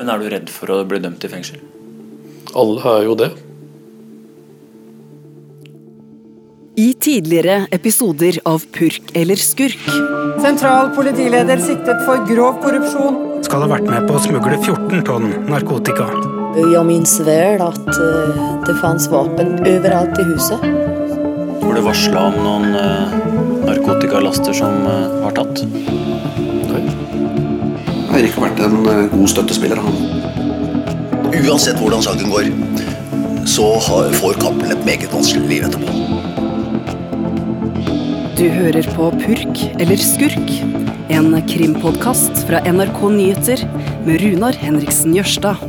Men er du redd for å bli dømt i fengsel? Alle er jo det. I tidligere episoder av Purk eller skurk Sentral politileder siktet for grov korrupsjon. Skal ha vært med på å smugle 14 tonn narkotika. Jeg minnes vel at eh, det fanns vapen overalt i huset. Får du varsla om noen eh, narkotikalaster som eh, var tatt? Eirik ikke vært en eh, god støttespiller, han. Uansett hvordan saken går, så får Cappelen et meget vanskelig liv etterpå. Du hører på Purk eller skurk, en krimpodkast fra NRK Nyheter med Runar Henriksen Jørstad.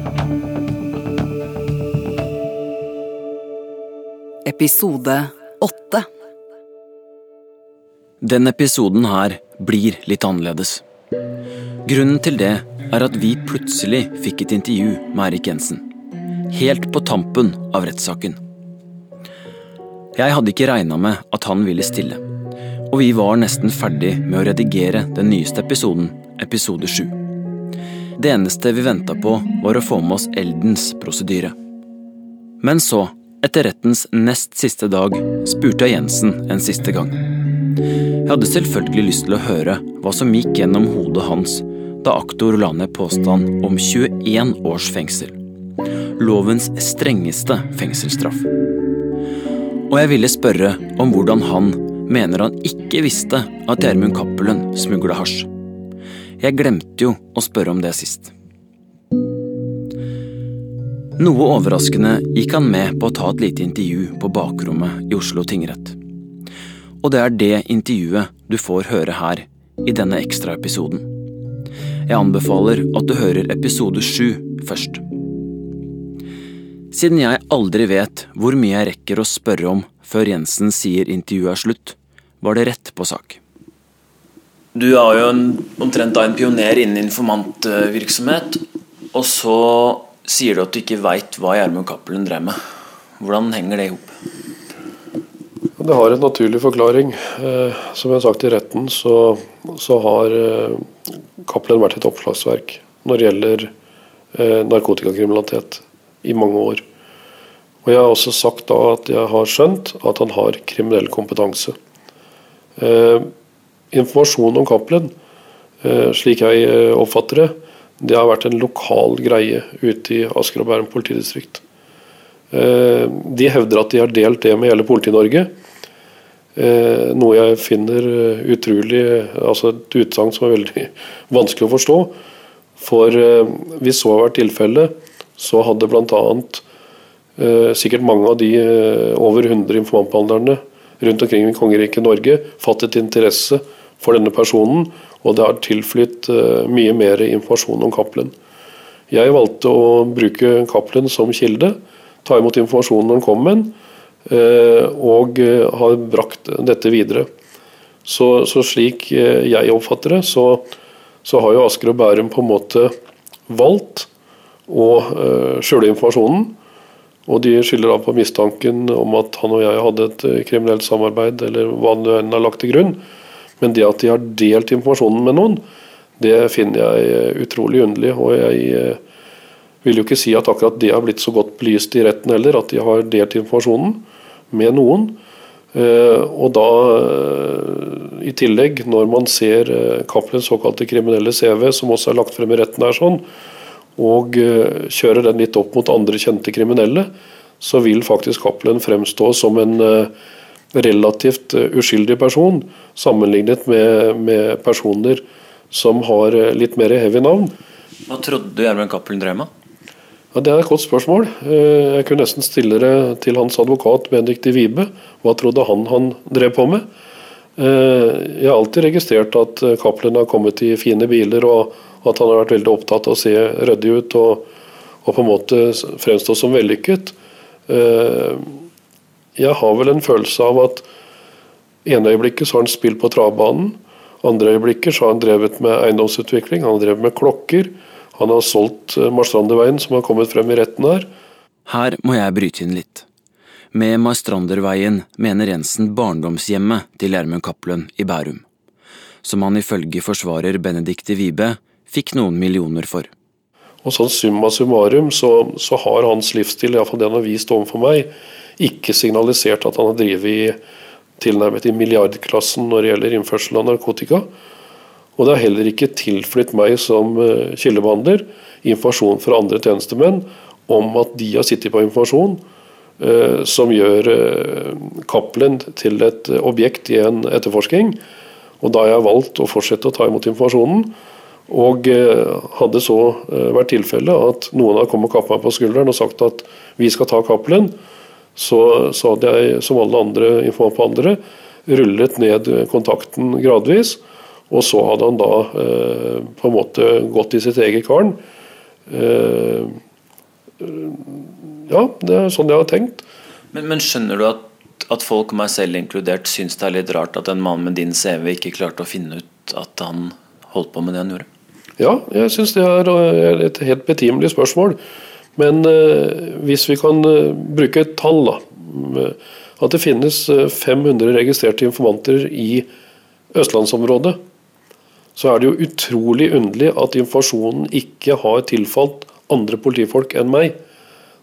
Episode 8. Den episoden her blir litt annerledes. Grunnen til det er at vi plutselig fikk et intervju med Erik Jensen. Helt på tampen av rettssaken. Jeg hadde ikke regna med at han ville stille. Og vi var nesten ferdig med å redigere den nyeste episoden, episode sju. Det eneste vi venta på, var å få med oss Eldens prosedyre. Men så, etter rettens nest siste dag, spurte jeg Jensen en siste gang. Jeg hadde selvfølgelig lyst til å høre hva som gikk gjennom hodet hans da aktor la ned påstand om 21 års fengsel. Lovens strengeste fengselsstraff. Og jeg ville spørre om hvordan han mener han ikke visste at Gjermund Cappelen smugla hasj. Jeg glemte jo å spørre om det sist. Noe overraskende gikk han med på å ta et lite intervju på bakrommet i Oslo tingrett. Og det er det intervjuet du får høre her i denne ekstraepisoden. Jeg anbefaler at du hører episode sju først. Siden jeg aldri vet hvor mye jeg rekker å spørre om før Jensen sier intervjuet er slutt, var det rett på sak. Du er jo en, omtrent da en pioner innen informantvirksomhet, og så sier du at du ikke veit hva Gjermund Cappelen drev med. Hvordan henger det i hop? Det har en naturlig forklaring. Eh, som jeg har sagt i retten, så, så har eh, Cappelen vært et oppslagsverk når det gjelder eh, narkotikakriminalitet i mange år. Og Jeg har også sagt da at jeg har skjønt at han har kriminell kompetanse. Eh, informasjon om Cappelen, eh, slik jeg eh, oppfatter det, det har vært en lokal greie ute i Asker og Bærum politidistrikt. Eh, de hevder at de har delt det med hele Politi-Norge. Eh, noe jeg finner eh, utrolig Altså et utsagn som er veldig vanskelig å forstå. For eh, hvis så har vært tilfellet, så hadde bl.a. Eh, sikkert mange av de eh, over 100 informantbehandlerne rundt omkring i kongeriket Norge fattet interesse for denne personen, og det har tilflytt eh, mye mer informasjon om Cappelen. Jeg valgte å bruke Cappelen som kilde, ta imot informasjonen når den kom med den, eh, og eh, har brakt dette videre. Så, så slik eh, jeg oppfatter det, så, så har jo Asker og Bærum på en måte valgt å skjule informasjonen. Og de skylder da på mistanken om at han og jeg hadde et eh, kriminelt samarbeid, eller hva det enn har lagt til grunn. Men det at de har delt informasjonen med noen, det finner jeg eh, utrolig underlig. Og jeg eh, vil jo ikke si at akkurat det har blitt så godt belyst i retten heller, at de har delt informasjonen med noen. Eh, og da, eh, i tillegg, når man ser eh, Cappelens såkalte kriminelle CV, som også er lagt frem i retten her sånn, og eh, kjører den litt opp mot andre kjente kriminelle, så vil faktisk Cappelen fremstå som en eh, relativt eh, uskyldig person, sammenlignet med, med personer som har eh, litt mer heavy navn. Hva trodde du Gjermund Cappelen drev med? Ja, Det er et godt spørsmål. Eh, Jeg kunne nesten stille det til hans advokat Benedicte Wibe. Hva trodde han han drev på med? Eh, Jeg har alltid registrert at eh, Cappelen har kommet i fine biler, og at han har vært veldig opptatt av å se ryddig ut og, og på en måte fremstå som vellykket. Eh, Jeg har vel en følelse av at ene øyeblikket så har han spilt på travbanen. Andre øyeblikket så har han drevet med eiendomsutvikling, han har drevet med klokker. Han har solgt eh, Marstranderveien, som har kommet frem i retten her. Her må jeg bryte inn litt. Med Marstranderveien mener Jensen barndomshjemmet til Gjermund Cappelen i Bærum, som han ifølge forsvarer Benedicte Wibe fikk noen millioner for. Og sånn summa summarum så, så har hans livsstil, iallfall det han har vist overfor meg, ikke signalisert at han har drevet i tilnærmet i milliardklassen når det gjelder innførsel av narkotika. Og det har heller ikke tilflytt meg som uh, kildebehandler informasjon fra andre tjenestemenn om at de har sittet på informasjon eh, som gjør eh, Cappelen til et objekt i en etterforsking. Og da har jeg valgt å fortsette å ta imot informasjonen. Og hadde så vært tilfellet at noen har kommet og kappet meg på skulderen og sagt at vi skal ta Cappelen, så, så, hadde jeg, som alle andre informanter rullet ned kontakten gradvis. Og så hadde han da eh, på en måte gått i sitt eget garn. Eh, ja, det er sånn jeg har tenkt. Men, men skjønner du at, at, folk, meg selv inkludert, syns det er litt rart at en mann med din CV ikke klarte å finne ut at han holdt på med det han gjorde? Ja, jeg syns det er eh, et helt betimelig spørsmål. Men eh, hvis vi kan eh, bruke et tall, da. At det finnes 500 eh, registrerte informanter i østlandsområdet. Så er det jo utrolig underlig at informasjonen ikke har tilfalt andre politifolk enn meg.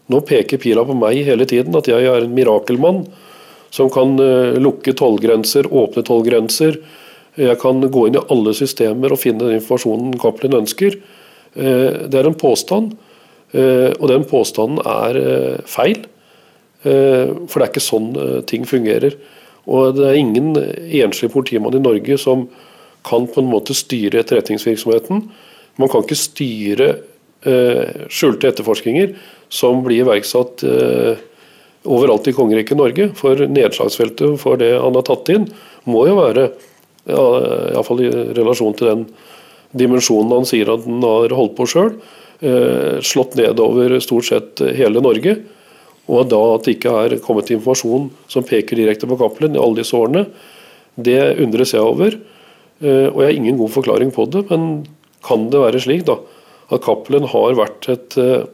Nå peker pila på meg hele tiden, at jeg er en mirakelmann som kan lukke tollgrenser, åpne tollgrenser. Jeg kan gå inn i alle systemer og finne den informasjonen Cappelen ønsker. Det er en påstand. Eh, og den påstanden er eh, feil. Eh, for det er ikke sånn ting fungerer. Og det er ingen enslig politimann i Norge som kan på en måte styre etterretningsvirksomheten. Man kan ikke styre skjulte etterforskninger som blir iverksatt overalt i kongeriket Norge. For nedslagsfeltet for det han har tatt inn, må jo være, ja, iallfall i relasjon til den dimensjonen han sier at han har holdt på sjøl, Eh, slått nedover stort sett hele Norge. Og da at det ikke er kommet informasjon som peker direkte på Cappelen i alle disse årene, det undres jeg over. Eh, og jeg har ingen god forklaring på det, men kan det være slik da, at Cappelen har vært et, eh,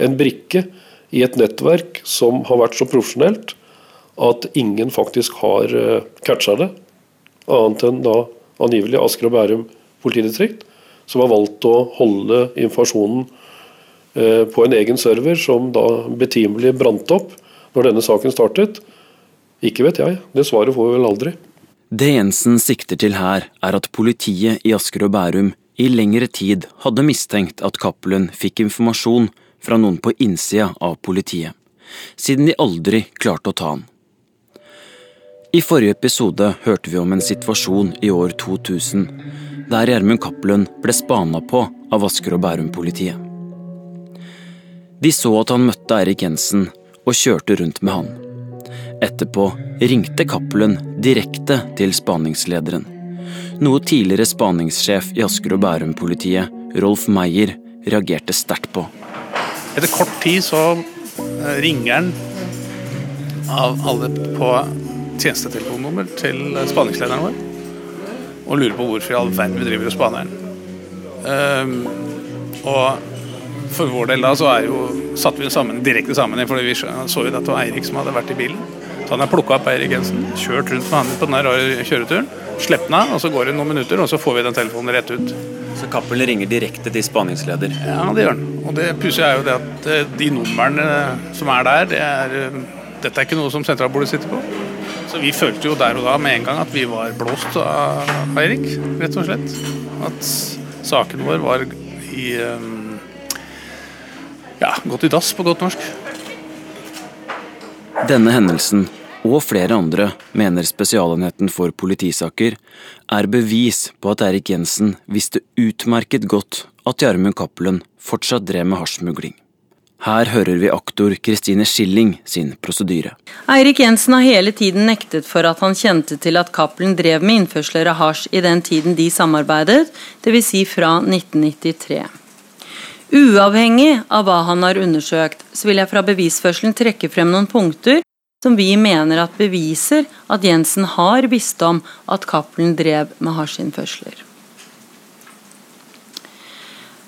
en brikke i et nettverk som har vært så profesjonelt at ingen faktisk har catcha det, annet enn da angivelig Asker og Bærum politidistrikt som har valgt å holde informasjonen eh, på en egen server, som da betimelig brant opp når denne saken startet? Ikke vet jeg. Det svaret får vi vel aldri. Det Jensen sikter til her, er at politiet i Asker og Bærum i lengre tid hadde mistenkt at Cappelen fikk informasjon fra noen på innsida av politiet, siden de aldri klarte å ta han. I forrige episode hørte vi om en situasjon i år 2000 der Gjermund Cappelen ble spana på av Asker og Bærum-politiet. De så at han møtte Eirik Jensen og kjørte rundt med han. Etterpå ringte Cappelen direkte til spaningslederen. Noe tidligere spaningssjef i Asker og Bærum-politiet, Rolf Meyer, reagerte sterkt på. Etter kort tid så eh, ringer han av alle på tjenestetelefonnummer til spaningslederen vår og lurer på hvorfor i all verden vi driver og spaner den. Um, og for vår del da så er jo, satte vi sammen, direkte sammen, for vi så jo at det var Eirik som hadde vært i bilen. Så han har plukka opp Eirik Jensen, kjørt rundt med han på den rare kjøreturen, Slipper den av, og så går det noen minutter, og så får vi den telefonen rett ut. Så Cappelen ringer direkte til spaningsleder? Ja, det gjør han. Og det pussige er jo det at eh, de numrene som er der, det er, eh, dette er ikke noe som sentralbordet sitter på. Så vi følte jo der og da med en gang at vi var blåst av Eirik, rett og slett. At saken vår var i um, ja, gått i dass, på godt norsk. Denne hendelsen, og flere andre, mener Spesialenheten for politisaker, er bevis på at Erik Jensen visste utmerket godt at Gjermund Cappelen fortsatt drev med hasjsmugling. Her hører vi aktor Kristine Schilling sin prosedyre. Eirik Jensen har hele tiden nektet for at han kjente til at Cappelen drev med innførsler av hasj i den tiden de samarbeidet, dvs. Si fra 1993. Uavhengig av hva han har undersøkt, så vil jeg fra bevisførselen trekke frem noen punkter som vi mener at beviser at Jensen har visst om at Cappelen drev med hasjinnførsler.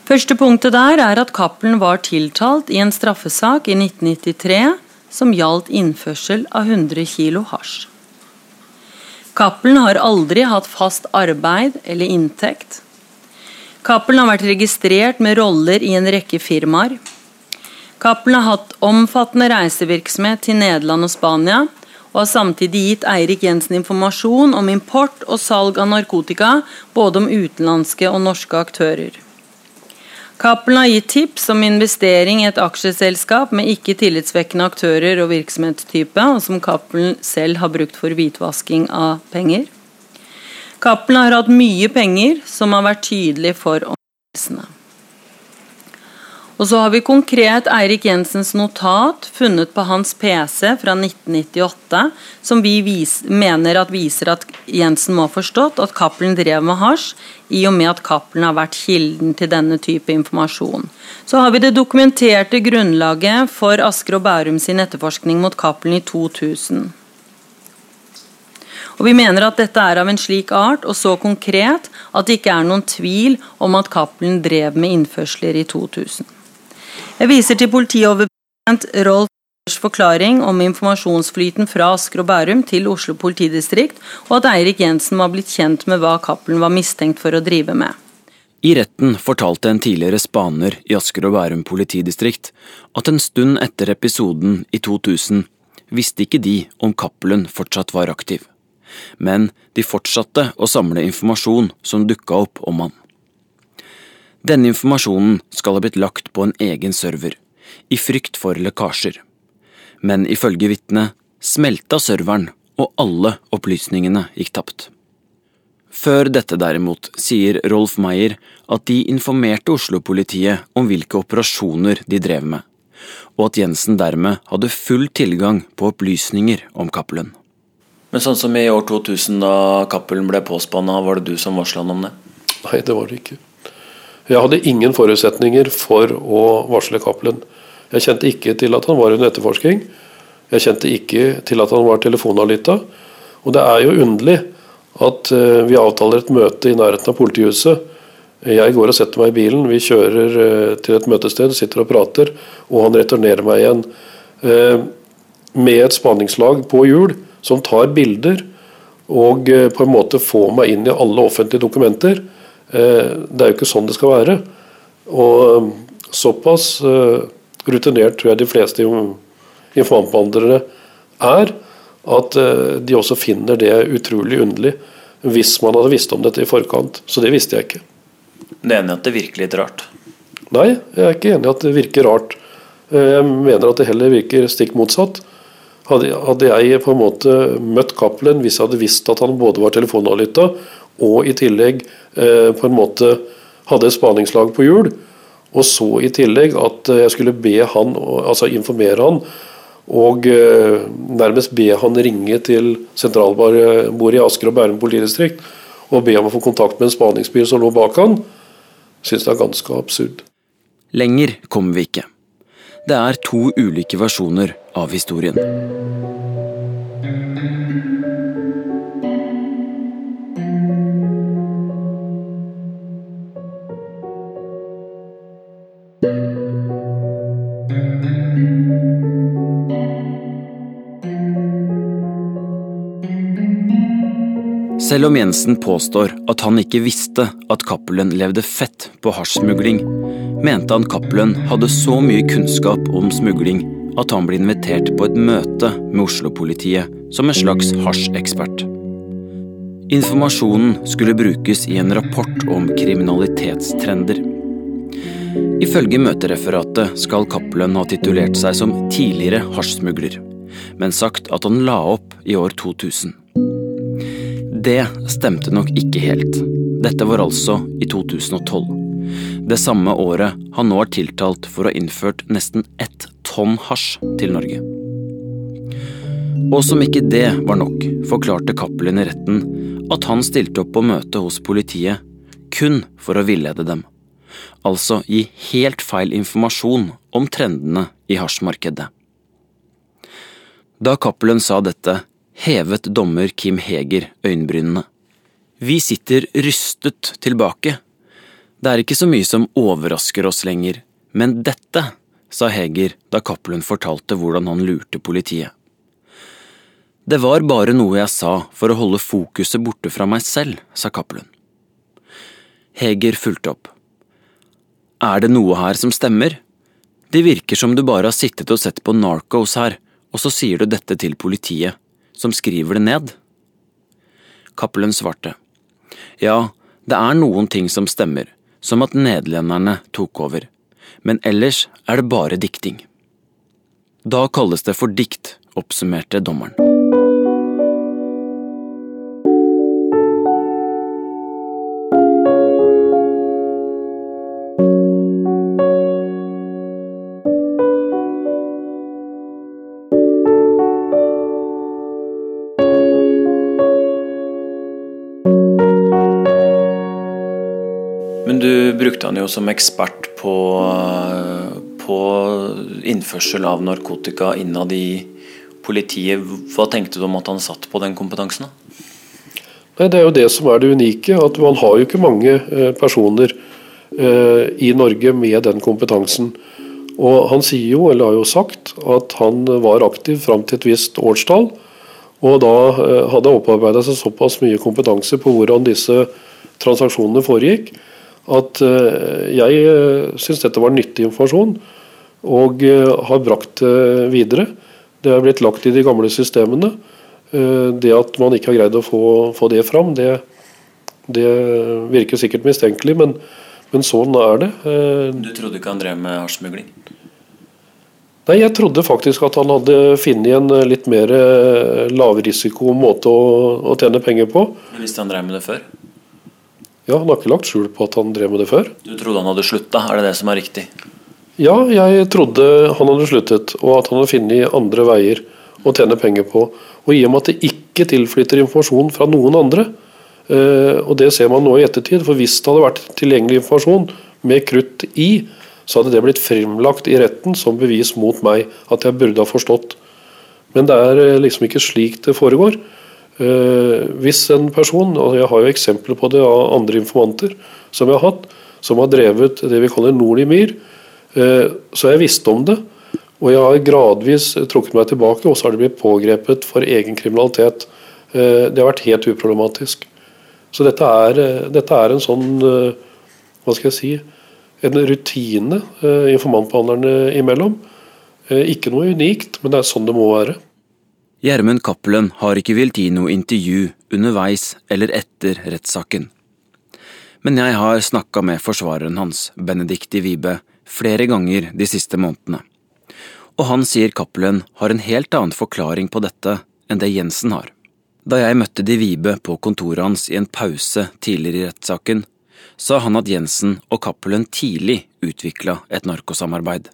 Første punktet der er at Cappelen var tiltalt i en straffesak i 1993 som gjaldt innførsel av 100 kg hasj. Cappelen har aldri hatt fast arbeid eller inntekt. Cappelen har vært registrert med roller i en rekke firmaer. Cappelen har hatt omfattende reisevirksomhet til Nederland og Spania, og har samtidig gitt Eirik Jensen informasjon om import og salg av narkotika, både om utenlandske og norske aktører. Cappelen har gitt tips om investering i et aksjeselskap med ikke tillitsvekkende aktører og virksomhetstype, og som Cappelen selv har brukt for hvitvasking av penger. Cappelen har hatt mye penger, som har vært tydelig for omgivelsene. Og så har vi konkret Eirik Jensens notat funnet på hans PC fra 1998, som vi vis, mener at viser at Jensen må ha forstått at Cappelen drev med hasj, i og med at Cappelen har vært kilden til denne type informasjon. Så har vi det dokumenterte grunnlaget for Asker og Bærum sin etterforskning mot Cappelen i 2000. Og Vi mener at dette er av en slik art og så konkret at det ikke er noen tvil om at Cappelen drev med innførsler i 2000. Jeg viser til politioverbetjent Rolf Meyers forklaring om informasjonsflyten fra Asker og Bærum til Oslo politidistrikt, og at Eirik Jensen var blitt kjent med hva Cappelen var mistenkt for å drive med. I retten fortalte en tidligere spaner i Asker og Bærum politidistrikt at en stund etter episoden i 2000 visste ikke de om Cappelen fortsatt var aktiv, men de fortsatte å samle informasjon som dukka opp om han. Denne informasjonen skal ha blitt lagt på en egen server, i frykt for lekkasjer. Men ifølge vitnet smelta serveren, og alle opplysningene gikk tapt. Før dette derimot sier Rolf Meyer at de informerte Oslo-politiet om hvilke operasjoner de drev med, og at Jensen dermed hadde full tilgang på opplysninger om Cappelen. Men sånn som i år 2000 da Cappelen ble påspanna, var det du som varsla han om det? Nei, det var det ikke. Jeg hadde ingen forutsetninger for å varsle Cappelen. Jeg kjente ikke til at han var under etterforsking. Jeg kjente ikke til at han var telefonavlytta. Og det er jo underlig at eh, vi avtaler et møte i nærheten av politihuset. Jeg går og setter meg i bilen, vi kjører eh, til et møtested, sitter og prater, og han returnerer meg igjen eh, med et spaningslag på hjul som tar bilder og på en måte får meg inn i alle offentlige dokumenter. Eh, det er jo ikke sånn det skal være. Og um, såpass eh, rutinert tror jeg de fleste informantbehandlere er, at eh, de også finner det utrolig underlig hvis man hadde visst om dette i forkant. Så det visste jeg ikke. Du er enig i at det virker litt rart? Nei, jeg er ikke enig i at det virker rart. Jeg mener at det heller virker stikk motsatt. Hadde jeg på en måte møtt Cappelen hvis jeg hadde visst at han både var telefonavlytta og i tillegg eh, på en måte hadde et spaningslag på hjul. Og så i tillegg at eh, jeg skulle be han, altså informere han, og eh, nærmest be han ringe til sentralbordet i Asker og Bærum politidistrikt og be om å få kontakt med en spaningsbil som lå bak han, syns det er ganske absurd. Lenger kommer vi ikke. Det er to ulike versjoner av historien. Selv om Jensen påstår at han ikke visste at Cappelen levde fett på hasjsmugling, mente han Cappelen hadde så mye kunnskap om smugling at han ble invitert på et møte med Oslo-politiet som en slags hasjekspert. Informasjonen skulle brukes i en rapport om kriminalitetstrender. Ifølge møtereferatet skal Cappelen ha titulert seg som tidligere hasjsmugler, men sagt at han la opp i år 2000. Det stemte nok ikke helt. Dette var altså i 2012. Det samme året han nå er tiltalt for å ha innført nesten ett tonn hasj til Norge. Og som ikke det var nok, forklarte Cappelen i retten at han stilte opp på møte hos politiet kun for å villede dem. Altså gi helt feil informasjon om trendene i hasjmarkedet. Da Cappelen sa dette, hevet dommer Kim Heger øyenbrynene. Vi sitter rystet tilbake. Det er ikke så mye som overrasker oss lenger, men dette, sa Heger da Cappelen fortalte hvordan han lurte politiet. Det var bare noe jeg sa for å holde fokuset borte fra meg selv, sa Cappelen. Heger fulgte opp. Er det noe her som stemmer? Det virker som du bare har sittet og sett på Narcos her, og så sier du dette til politiet, som skriver det ned. Cappelen svarte. Ja, det er noen ting som stemmer, som at nederlenderne tok over, men ellers er det bare dikting. Da kalles det for dikt, oppsummerte dommeren. Brukte han jo som ekspert på, på innførsel av narkotika innad i politiet. Hva tenkte du om at han satt på den kompetansen? Nei, Det er jo det som er det unike. at Man har jo ikke mange eh, personer eh, i Norge med den kompetansen. Og Han sier jo, eller har jo sagt, at han var aktiv fram til et visst årstall. Og da hadde hadde opparbeida seg såpass mye kompetanse på hvordan disse transaksjonene foregikk, at jeg syns dette var nyttig informasjon, og har brakt det videre. Det er blitt lagt i de gamle systemene. Det at man ikke har greid å få, få det fram, det, det, virker sikkert mistenkelig, men, men, sånn er det. Du trodde ikke han drev med hasjsmugling? Nei, jeg trodde faktisk at han hadde funnet en litt mer lavrisiko måte å, å tjene penger på. Du visste han drev med det før? Ja, han har ikke lagt skjul på at han drev med det før. Du trodde han hadde slutta, er det det som er riktig? Ja, jeg trodde han hadde sluttet, og at han hadde funnet andre veier å tjene penger på. Og i og med at det ikke tilflytter informasjon fra noen andre, og det ser man nå i ettertid, for hvis det hadde vært tilgjengelig informasjon med krutt i, så hadde det blitt fremlagt i retten som bevis mot meg, at jeg burde ha forstått. Men det er liksom ikke slik det foregår. Hvis en person, og jeg har jo eksempler på det av andre informanter som jeg har hatt, som har drevet det vi kaller i Myr, så jeg visst om det. Og jeg har gradvis trukket meg tilbake, og så har det blitt pågrepet for egen kriminalitet. Det har vært helt uproblematisk. Så dette er, dette er en sånn, hva skal jeg si, en rutine informantbehandlerne imellom. Ikke noe unikt, men det er sånn det må være. Gjermund Cappelen har ikke villet gi noe intervju underveis eller etter rettssaken. Men jeg har snakka med forsvareren hans, Benedicte Wibe, flere ganger de siste månedene. Og han sier Cappelen har en helt annen forklaring på dette enn det Jensen har. Da jeg møtte De Vibe på kontoret hans i en pause tidligere i rettssaken, sa han at Jensen og Cappelen tidlig utvikla et narkosamarbeid.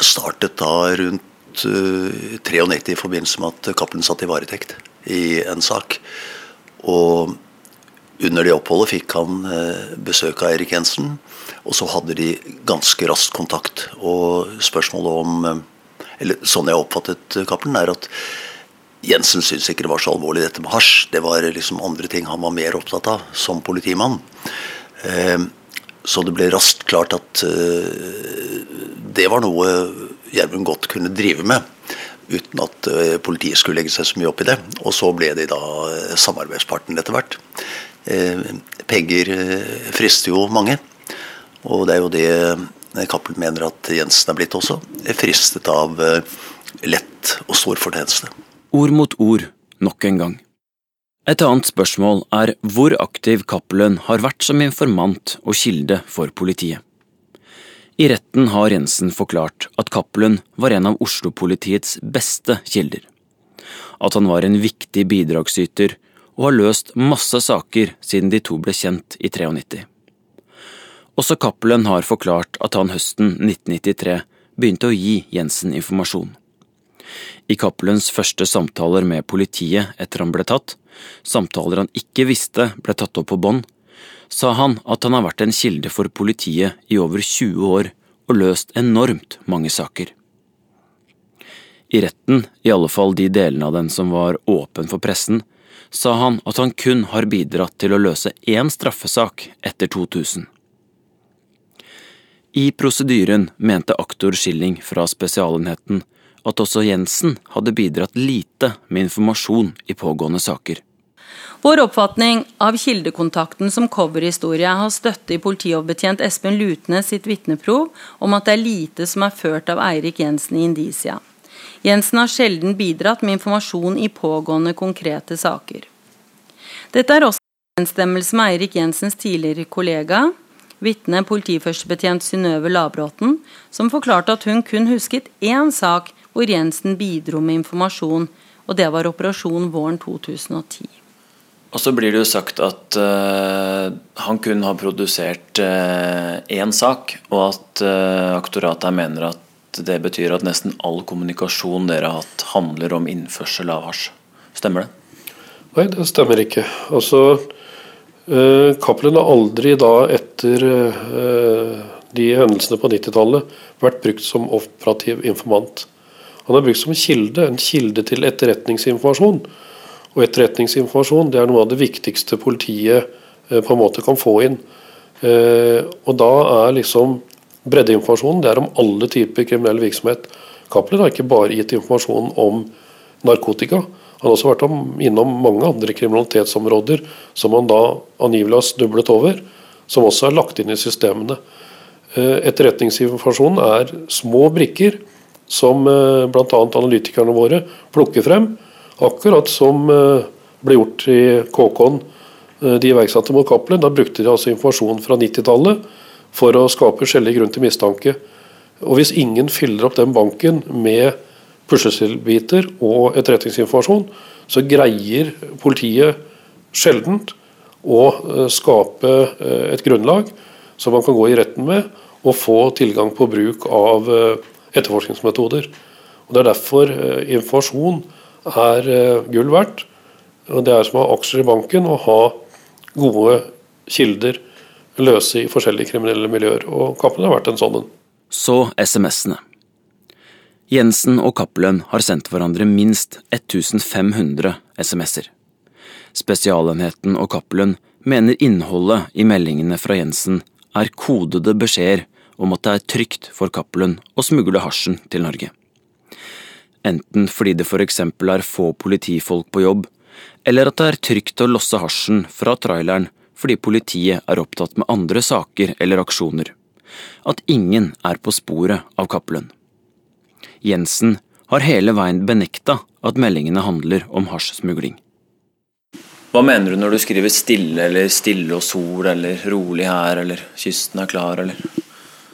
Startet da rundt uh, 93 i forbindelse med at Cappelen satt i varetekt i en sak. Og under det oppholdet fikk han uh, besøk av Erik Jensen. Og så hadde de ganske raskt kontakt. Og spørsmålet om uh, Eller sånn jeg oppfattet Cappelen, er at Jensen syntes ikke det var så alvorlig dette med hasj. Det var liksom andre ting han var mer opptatt av som politimann. Så det ble raskt klart at det var noe Gjermund godt kunne drive med. Uten at politiet skulle legge seg så mye opp i det. Og så ble de da samarbeidspartner etter hvert. Penger frister jo mange. Og det er jo det Cappelen mener at Jensen er blitt også. Fristet av lett og stor fortjeneste. Ord mot ord, nok en gang. Et annet spørsmål er hvor aktiv Cappelen har vært som informant og kilde for politiet. I retten har Jensen forklart at Cappelen var en av Oslo-politiets beste kilder. At han var en viktig bidragsyter og har løst masse saker siden de to ble kjent i 93. Også Cappelen har forklart at han høsten 1993 begynte å gi Jensen informasjon. I Cappelens første samtaler med politiet etter han ble tatt, samtaler han ikke visste ble tatt opp på bånd, sa han at han har vært en kilde for politiet i over 20 år og løst enormt mange saker. I retten, i alle fall de delene av den som var åpen for pressen, sa han at han kun har bidratt til å løse én straffesak etter 2000. I prosedyren mente aktor Schilling fra Spesialenheten at også Jensen hadde bidratt lite med informasjon i pågående saker. Vår oppfatning av kildekontakten som coverhistorie har støtte i politioverbetjent Espen Lutnes sitt vitneprov om at det er lite som er ført av Eirik Jensen i Indisia. Jensen har sjelden bidratt med informasjon i pågående konkrete saker. Dette er også en stemmelse med Eirik Jensens tidligere kollega, vitne politiførstebetjent Synnøve Labråten, som forklarte at hun kun husket én sak hvor Jensen bidro med informasjon, og det var operasjon våren 2010. Og så blir det jo sagt at uh, han kun har produsert én uh, sak, og at uh, aktoratet mener at det betyr at nesten all kommunikasjon dere har hatt, handler om innførsel av hasj. Stemmer det? Nei, det stemmer ikke. Altså, uh, Cappelen har aldri da, etter de hendelsene på 90-tallet, vært brukt som operativ informant. Han er brukt som kilde, en kilde til etterretningsinformasjon. Og etterretningsinformasjon det er noe av det viktigste politiet eh, på en måte kan få inn. Eh, og da er liksom breddeinformasjonen det er om alle typer kriminell virksomhet. Cappelen har ikke bare gitt informasjon om narkotika. Han har også vært om, innom mange andre kriminalitetsområder som han da angivelig har snublet over, som også er lagt inn i systemene. Eh, etterretningsinformasjonen er små brikker som bl.a. analytikerne våre plukker frem Akkurat som eh, ble gjort i KK-en, eh, de iverksatte mot Cappelen. Da brukte de altså informasjon fra 90-tallet for å skape skjellig grunn til mistanke. Og Hvis ingen fyller opp den banken med puslespillbiter og etterretningsinformasjon, så greier politiet sjeldent å eh, skape et grunnlag som man kan gå i retten med og få tilgang på bruk av etterforskningsmetoder. Og Det er derfor informasjon er eh, gull verdt. Og Det er som å ha aksjer i banken og ha gode kilder løse i forskjellige kriminelle miljøer. Og Cappelen har vært en sånn en. Så SMS-ene. Jensen og Cappelen har sendt hverandre minst 1500 SMS-er. Spesialenheten og Cappelen mener innholdet i meldingene fra Jensen er kodede beskjeder om at det er trygt for Cappelen å smugle hasjen til Norge enten fordi det for eksempel er få politifolk på jobb, eller at det er trygt å losse hasjen fra traileren fordi politiet er opptatt med andre saker eller aksjoner. At ingen er på sporet av Cappelen. Jensen har hele veien benekta at meldingene handler om hasjsmugling. Hva mener du når du skriver stille eller stille og sol eller rolig her eller kysten er klar eller?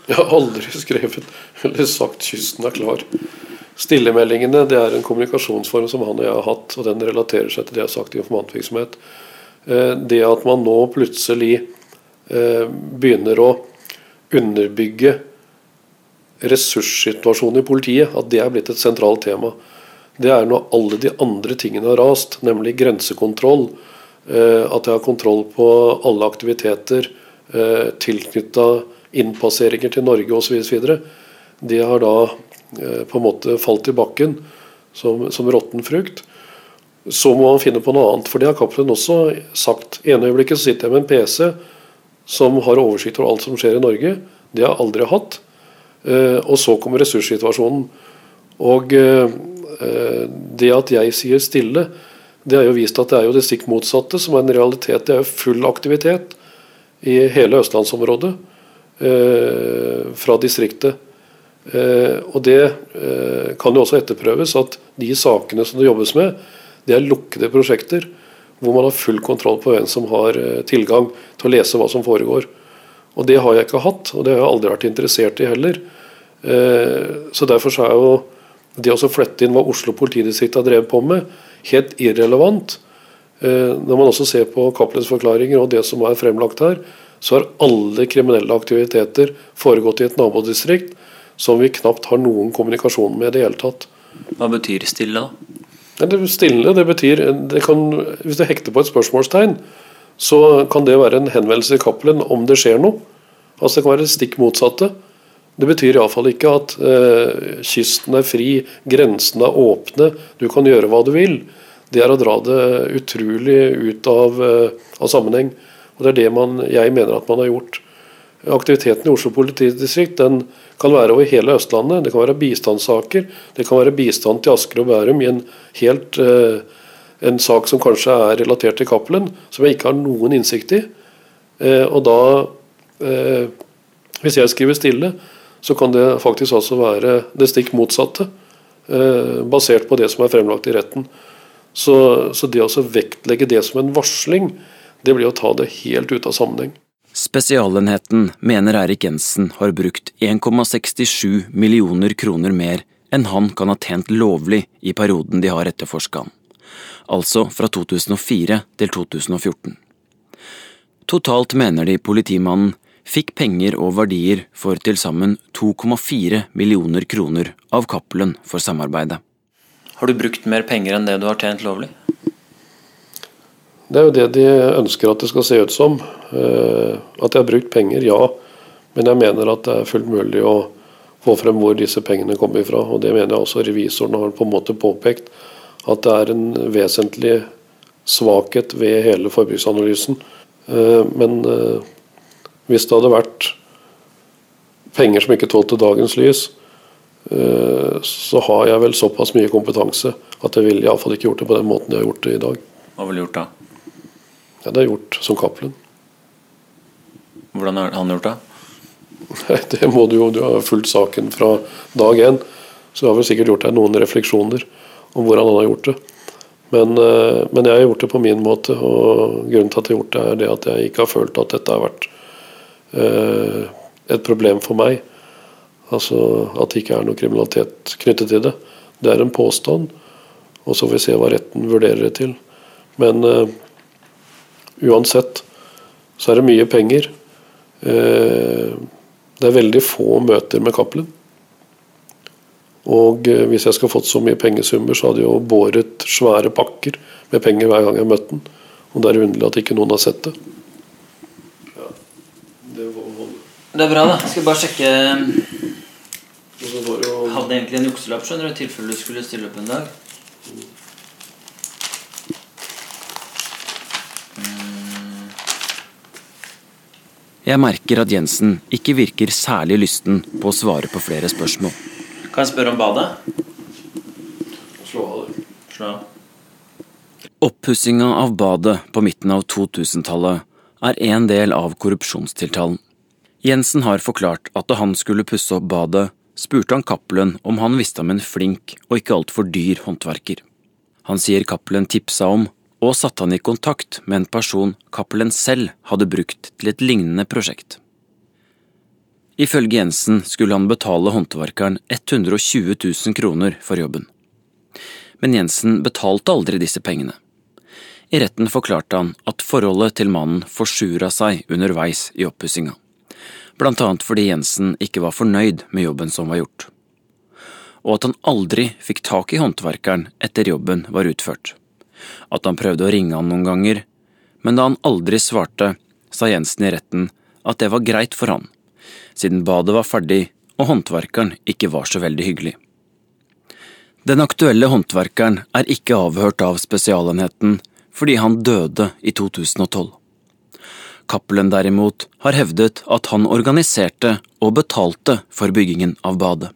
Jeg har aldri skrevet eller sagt kysten er klar. Stillemeldingene det er en kommunikasjonsform som han og jeg har hatt, og den relaterer seg til det jeg har sagt i informantvirksomhet. Eh, det at man nå plutselig eh, begynner å underbygge ressurssituasjonen i politiet, at det er blitt et sentralt tema. Det er når alle de andre tingene har rast, nemlig grensekontroll, eh, at jeg har kontroll på alle aktiviteter tilknytta innpasseringer til Norge osv. Det har da på en måte falt i bakken som, som råtten frukt, så må man finne på noe annet. For det har Cappelen også sagt. ene øyeblikket sitter jeg med en PC som har oversikt over alt som skjer i Norge. Det har jeg aldri hatt. Eh, og så kommer ressurssituasjonen. Og eh, det at jeg sier stille, det har jo vist at det er jo det stikk motsatte som er en realitet. Det er jo full aktivitet i hele østlandsområdet fra distriktet. Eh, og Det eh, kan jo også etterprøves at de sakene som det jobbes med, det er lukkede prosjekter hvor man har full kontroll på hvem som har eh, tilgang til å lese hva som foregår. Og Det har jeg ikke hatt, og det har jeg aldri vært interessert i heller. Så Derfor så er jo det å flette inn hva Oslo politidistrikt har drevet på med, helt irrelevant. Når man også ser på Cappelens forklaringer og det som er fremlagt her, så har alle kriminelle aktiviteter foregått i et nabodistrikt som vi knapt har noen kommunikasjon med i det hele tatt. Hva betyr stille, da? Det stille, det betyr det kan, Hvis du hekter på et spørsmålstegn, så kan det være en henvendelse i Cappelen om det skjer noe. Altså Det kan være det stikk motsatte. Det betyr iallfall ikke at eh, kysten er fri, grensene er åpne, du kan gjøre hva du vil. Det er å dra det utrolig ut av, eh, av sammenheng. Og Det er det man, jeg mener at man har gjort. Aktiviteten i Oslo politidistrikt den kan være over hele Østlandet. Det kan være bistandssaker. Det kan være bistand til Asker og Bærum i en helt uh, en sak som kanskje er relatert til Cappelen, som jeg ikke har noen innsikt i. Eh, og da, eh, hvis jeg skriver stille, så kan det faktisk også være det stikk motsatte. Eh, basert på det som er fremlagt i retten. Så, så det å vektlegge det som en varsling, det blir å ta det helt ut av sammenheng. Spesialenheten mener Erik Jensen har brukt 1,67 millioner kroner mer enn han kan ha tjent lovlig i perioden de har etterforska han, altså fra 2004 til 2014. Totalt mener de politimannen fikk penger og verdier for til sammen 2,4 millioner kroner av Cappelen for samarbeidet. Har du brukt mer penger enn det du har tjent lovlig? Det er jo det de ønsker at det skal se ut som. Eh, at de har brukt penger, ja. Men jeg mener at det er fullt mulig å få frem hvor disse pengene kommer ifra. Og det mener jeg også revisoren har på en måte påpekt. At det er en vesentlig svakhet ved hele forbruksanalysen. Eh, men eh, hvis det hadde vært penger som ikke tålte dagens lys, så har jeg vel såpass mye kompetanse at jeg ville iallfall ikke gjort det på den måten jeg har gjort det i dag. Hva ville du gjort da? Ja, Det er gjort som Cappelen. Hvordan har han gjort det? Det må du jo, du har fulgt saken fra dag én. Så du har vel sikkert gjort deg noen refleksjoner om hvordan han har gjort det. Men, eh, men, jeg har gjort det på min måte, og grunnen til at jeg har gjort det, er det at jeg ikke har følt at dette har vært eh, et problem for meg. Altså at det ikke er noe kriminalitet knyttet til det. Det er en påstand, og så får vi se hva retten vurderer det til. Men uh, uansett så er det mye penger. Uh, det er veldig få møter med Cappelen. Og uh, hvis jeg skulle fått så mye pengesummer, så hadde jeg jo båret svære pakker med penger hver gang jeg møtte den. Og det er underlig at ikke noen har sett det. Ja, det, det er bra, da. Jeg skal bare sjekke hadde egentlig en jukselapp skjønner du, i tilfelle du skulle stille opp en dag. Jeg merker at Jensen ikke virker særlig lysten på å svare på flere spørsmål. Kan jeg spørre om badet? Slå av. Slå av. Oppussinga av badet på midten av 2000-tallet er en del av korrupsjonstiltalen. Jensen har forklart at da han skulle pusse opp badet, spurte han Cappelen om han visste om en flink og ikke altfor dyr håndverker. Han sier Cappelen tipsa om, og satte han i kontakt med en person Cappelen selv hadde brukt til et lignende prosjekt. Ifølge Jensen skulle han betale håndverkeren 120 000 kroner for jobben. Men Jensen betalte aldri disse pengene. I retten forklarte han at forholdet til mannen forsura seg underveis i oppussinga blant annet fordi Jensen ikke var fornøyd med jobben som var gjort, og at han aldri fikk tak i håndverkeren etter jobben var utført, at han prøvde å ringe han noen ganger, men da han aldri svarte, sa Jensen i retten at det var greit for han, siden badet var ferdig og håndverkeren ikke var så veldig hyggelig. Den aktuelle håndverkeren er ikke avhørt av Spesialenheten fordi han døde i 2012. Cappelen derimot har hevdet at han organiserte og betalte for byggingen av badet.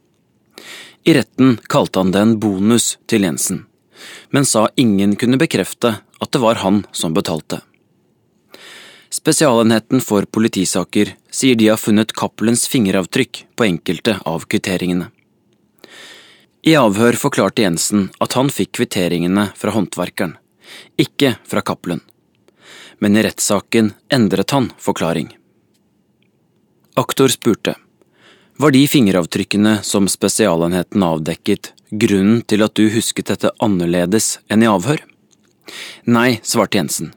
I retten kalte han det en bonus til Jensen, men sa ingen kunne bekrefte at det var han som betalte. Spesialenheten for politisaker sier de har funnet Cappelens fingeravtrykk på enkelte av kvitteringene. I avhør forklarte Jensen at han fikk kvitteringene fra håndverkeren, ikke fra Cappelen men i rettssaken endret han forklaring. Aktor spurte, var de fingeravtrykkene som Spesialenheten avdekket, grunnen til at du husket dette annerledes enn i avhør? Nei, svarte Jensen,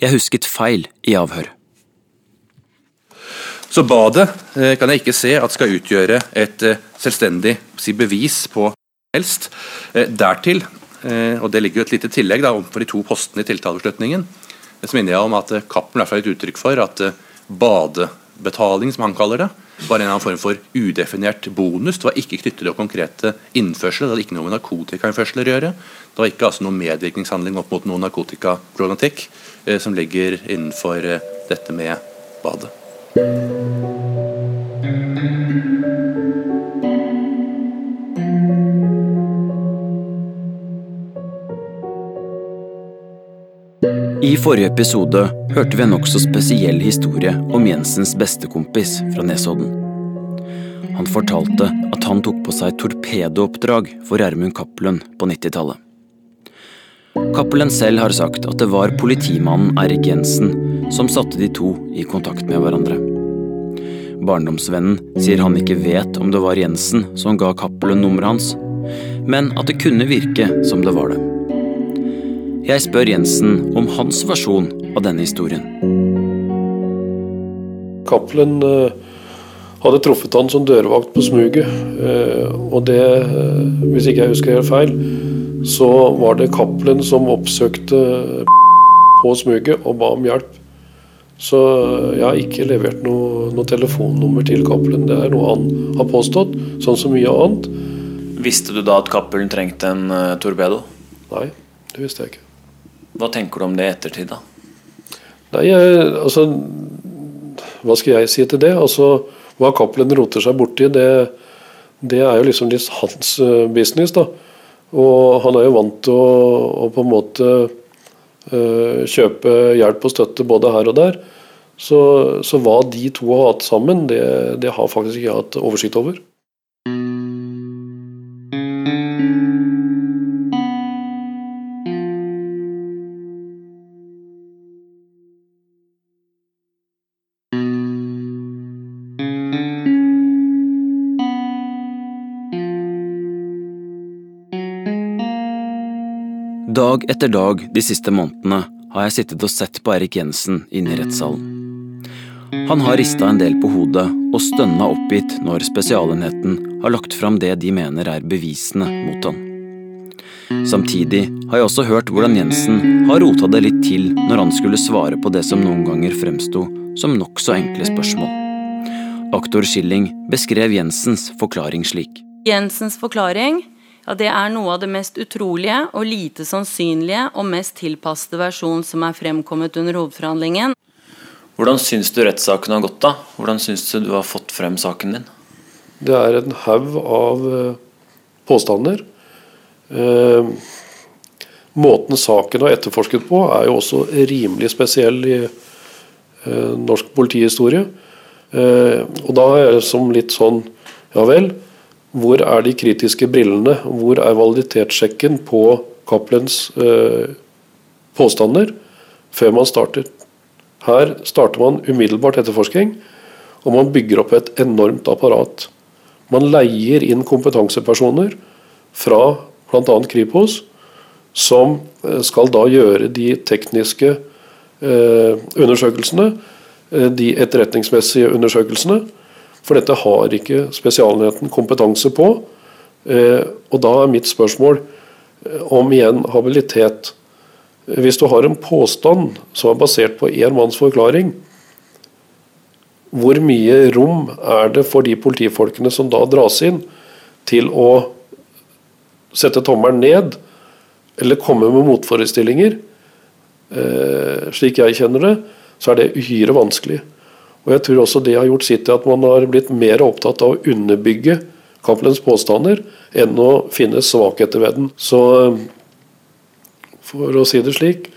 jeg husket feil i avhør. Så badet eh, kan jeg ikke se at skal utgjøre et selvstendig selvstendig bevis på helst. Eh, dertil, og det ligger jo et lite tillegg da, for de to postene i tiltalebeslutningen, så minner jeg om at eh, Cappelen er et uttrykk for at eh, badebetaling, som han kaller det, var en eller annen form for udefinert bonus. Det var ikke knyttet til konkrete innførsler, det hadde ikke noe med narkotikainnførsler å gjøre. Det var ikke altså noen medvirkningshandling opp mot noen narkotikaproblematikk eh, som ligger innenfor eh, dette med badet. I forrige episode hørte vi en nokså spesiell historie om Jensens bestekompis fra Nesodden. Han fortalte at han tok på seg torpedooppdrag for Gjermund Cappelen på 90-tallet. Cappelen selv har sagt at det var politimannen Erik Jensen som satte de to i kontakt med hverandre. Barndomsvennen sier han ikke vet om det var Jensen som ga Cappelen nummeret hans, men at det kunne virke som det var det. Jeg spør Jensen om hans versjon av denne historien. Cappelen eh, hadde truffet han som dørvakt på smuget. Eh, og det, eh, hvis ikke jeg husker helt feil, så var det Cappelen som oppsøkte på smuget og ba om hjelp. Så jeg har ikke levert noe, noe telefonnummer til Cappelen. Det er noe han har påstått, sånn som mye annet. Visste du da at Cappelen trengte en torpedo? Nei, det visste jeg ikke. Hva tenker du om det i ettertid, da? Nei, altså Hva skal jeg si til det? Altså, Hva Cappelen roter seg borti, det, det er jo liksom litt hans uh, business. da. Og han er jo vant til å, å på en måte uh, kjøpe hjelp og støtte både her og der. Så, så hva de to har hatt sammen, det, det har faktisk ikke jeg hatt oversikt over. Dag etter dag de siste månedene har jeg sittet og sett på Erik Jensen inne i rettssalen. Han har rista en del på hodet og stønna oppgitt når Spesialenheten har lagt fram det de mener er bevisene mot han. Samtidig har jeg også hørt hvordan Jensen har rota det litt til når han skulle svare på det som noen ganger fremsto som nokså enkle spørsmål. Aktor Schilling beskrev Jensens forklaring slik. Jensens forklaring ja, det er noe av det mest utrolige og lite sannsynlige og mest tilpassede versjon som er fremkommet under hovedforhandlingen. Hvordan syns du rettssaken har gått, da? Hvordan syns du du har fått frem saken din? Det er en haug av eh, påstander. Eh, måten saken har etterforsket på, er jo også rimelig spesiell i eh, norsk politihistorie. Eh, og da er det som litt sånn Ja vel, hvor er de kritiske brillene? Hvor er validitetssjekken på Cappelens eh, påstander før man starter? Her starter man umiddelbart etterforsking, og man bygger opp et enormt apparat. Man leier inn kompetansepersoner fra bl.a. Kripos, som eh, skal da gjøre de tekniske eh, undersøkelsene, eh, de etterretningsmessige undersøkelsene. For dette har ikke Spesialenheten kompetanse på. Eh, og da er mitt spørsmål eh, om igjen habilitet. Hvis du har en påstand som er basert på én manns forklaring, hvor mye rom er det for de politifolkene som da dras inn, til å sette tommelen ned, eller komme med motforestillinger? Eh, slik jeg kjenner det, så er det uhyre vanskelig. Og Jeg tror også det har gjort sitt til at man har blitt mer opptatt av å underbygge Cappelens påstander enn å finne svakheter ved den. Så for å si det slik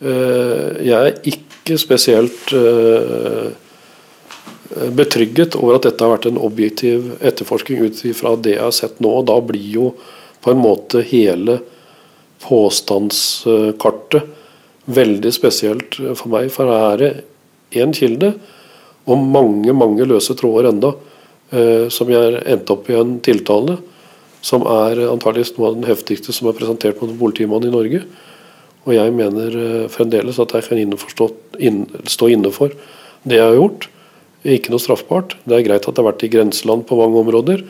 Jeg er ikke spesielt betrygget over at dette har vært en objektiv etterforsking ut ifra det jeg har sett nå. og Da blir jo på en måte hele påstandskartet veldig spesielt for meg. For her er det én kilde og mange mange løse tråder enda som jeg endte opp i en tiltale som er antakeligvis noe av den heftigste som er presentert mot en politimann i Norge. Og jeg mener fremdeles at jeg kan stå inne for det jeg har gjort ikke noe straffbart. Det er greit at det har vært i grenseland på mange områder,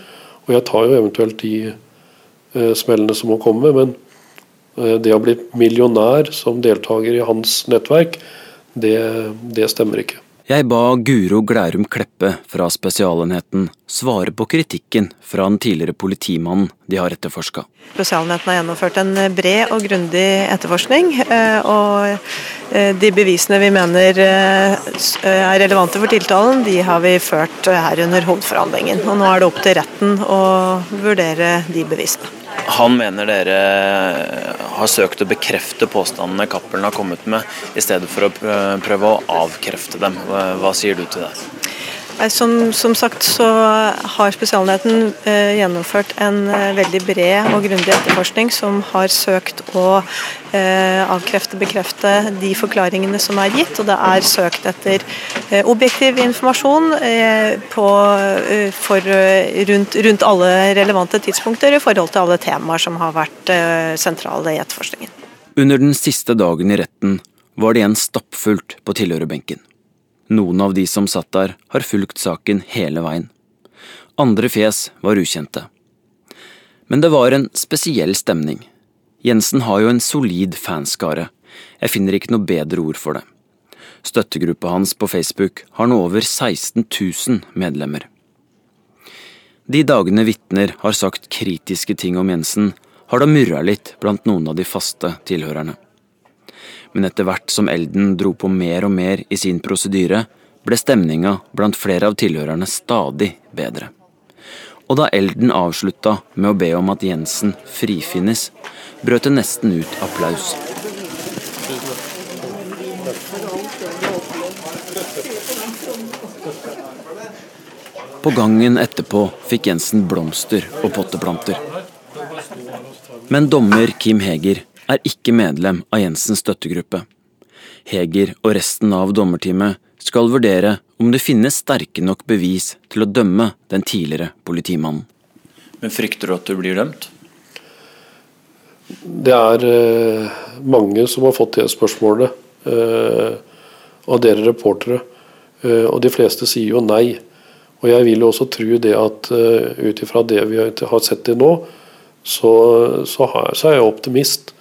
og jeg tar jo eventuelt de eh, smellene som må komme, men eh, det å bli millionær som deltaker i hans nettverk, det, det stemmer ikke. Jeg ba Guro Glærum Kleppe fra Spesialenheten svare på kritikken fra den tidligere politimannen de har etterforska. Spesialenheten har gjennomført en bred og grundig etterforskning. og De bevisene vi mener er relevante for tiltalen, de har vi ført her under hovedforhandlingen. Og Nå er det opp til retten å vurdere de bevisene. Han mener dere har søkt å bekrefte påstandene Cappelen har kommet med, i stedet for å prøve å avkrefte dem. Hva sier du til det? Som, som, sagt så har Spesialenheten eh, gjennomført en eh, veldig bred og grundig etterforskning som har søkt å eh, avkrefte, bekrefte de forklaringene som er gitt. Og det er søkt etter eh, objektiv informasjon eh, på, eh, for, rundt, rundt, alle relevante tidspunkter i forhold til alle temaer som har vært sentrale i etterforskningen. Under den siste dagen i retten var det igjen stappfullt på tilhørerbenken. Noen av de som satt der, har fulgt saken hele veien. Andre fjes var ukjente. Men det var en spesiell stemning. Jensen har jo en solid fanskare. Jeg finner ikke noe bedre ord for det. Støttegruppa hans på Facebook har nå over 16 000 medlemmer. De dagene vitner har sagt kritiske ting om Jensen, har det murra litt blant noen av de faste tilhørerne men etter hvert som elden dro på mer og mer i sin prosedyre, ble stemninga blant flere av tilhørerne stadig bedre. Og da elden avslutta med å be om at Jensen frifinnes, brøt det nesten ut applaus. På gangen etterpå fikk Jensen blomster og potteplanter. Men dommer Kim Heger er ikke medlem av Jensens støttegruppe. Heger og resten av dommerteamet skal vurdere om det finnes sterke nok bevis til å dømme den tidligere politimannen. Men frykter du at du blir dømt? Det er eh, mange som har fått det spørsmålet eh, av dere reportere. Eh, og de fleste sier jo nei. Og jeg vil jo også tro det at ut ifra det vi har sett til nå, så, så, har, så er jeg optimist.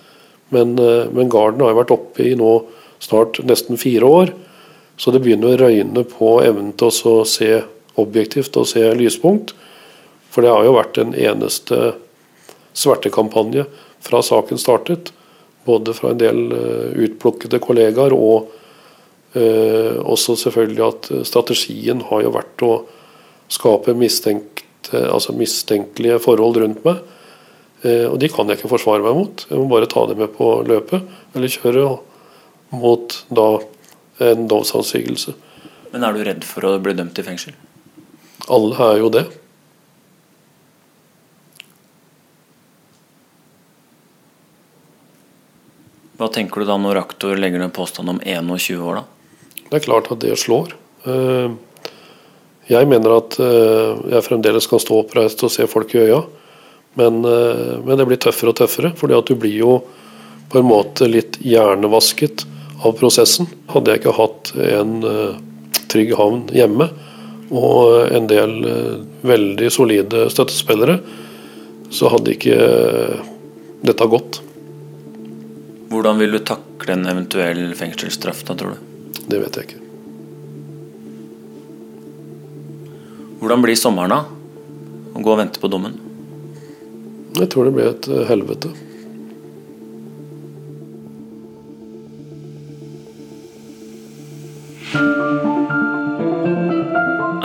Men, eh, men garden har vært oppe i nå snart nesten fire år. Så det begynner å røyne på evnen til å se objektivt og se lyspunkt. For det har jo vært en eneste svertekampanje fra saken startet. Både fra en del eh, utplukkede kollegaer og eh, også selvfølgelig at strategien har jo vært å skape altså mistenkelige forhold rundt meg. Eh, og de kan jeg ikke forsvare meg mot. Jeg må bare ta det med på løpet, eller kjøre mot da en domsavsigelse. Men er du redd for å bli dømt i fengsel? Alle er jo det. Hva tenker du da når aktor legger ned påstand om 21 år, da? Det er klart at det slår. Eh, jeg mener at eh, jeg fremdeles kan stå oppreist og se folk i øya. Men, eh, men, det blir tøffere og tøffere, fordi at du blir jo på en måte litt hjernevasket av prosessen. Hadde jeg ikke hatt en uh, trygg havn hjemme og en del uh, veldig solide støttespillere, så hadde ikke dette gått. Hvordan vil du takle en eventuell fengselsstraff da, tror du? Det vet jeg ikke. Hvordan blir sommeren da? Å gå og vente på dommen? Jeg tror det ble et eh, helvete.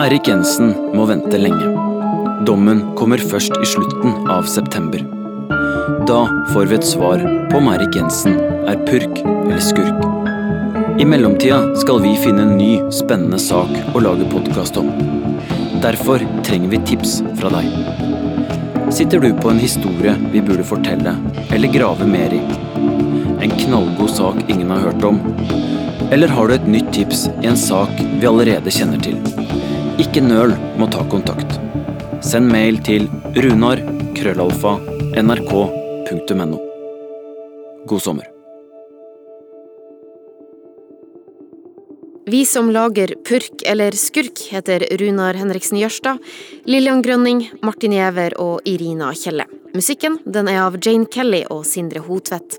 Erik Jensen må vente lenge. Dommen kommer først i slutten av september. Da får vi et svar på om Erik Jensen er purk eller skurk. I mellomtida skal vi finne en ny, spennende sak å lage podkast om. Derfor trenger vi tips fra deg. Sitter du på en historie vi burde fortelle eller grave mer i? En knallgod sak ingen har hørt om? Eller har du et nytt tips i en sak vi allerede kjenner til? Ikke nøl med å ta kontakt. Send mail til runar-nrk.no God sommer. Vi som lager Purk eller Skurk, heter Runar Henriksen Jørstad, Lillian Grønning, Martin Giæver og Irina Kjelle. Musikken den er av Jane Kelly og Sindre Hotvedt.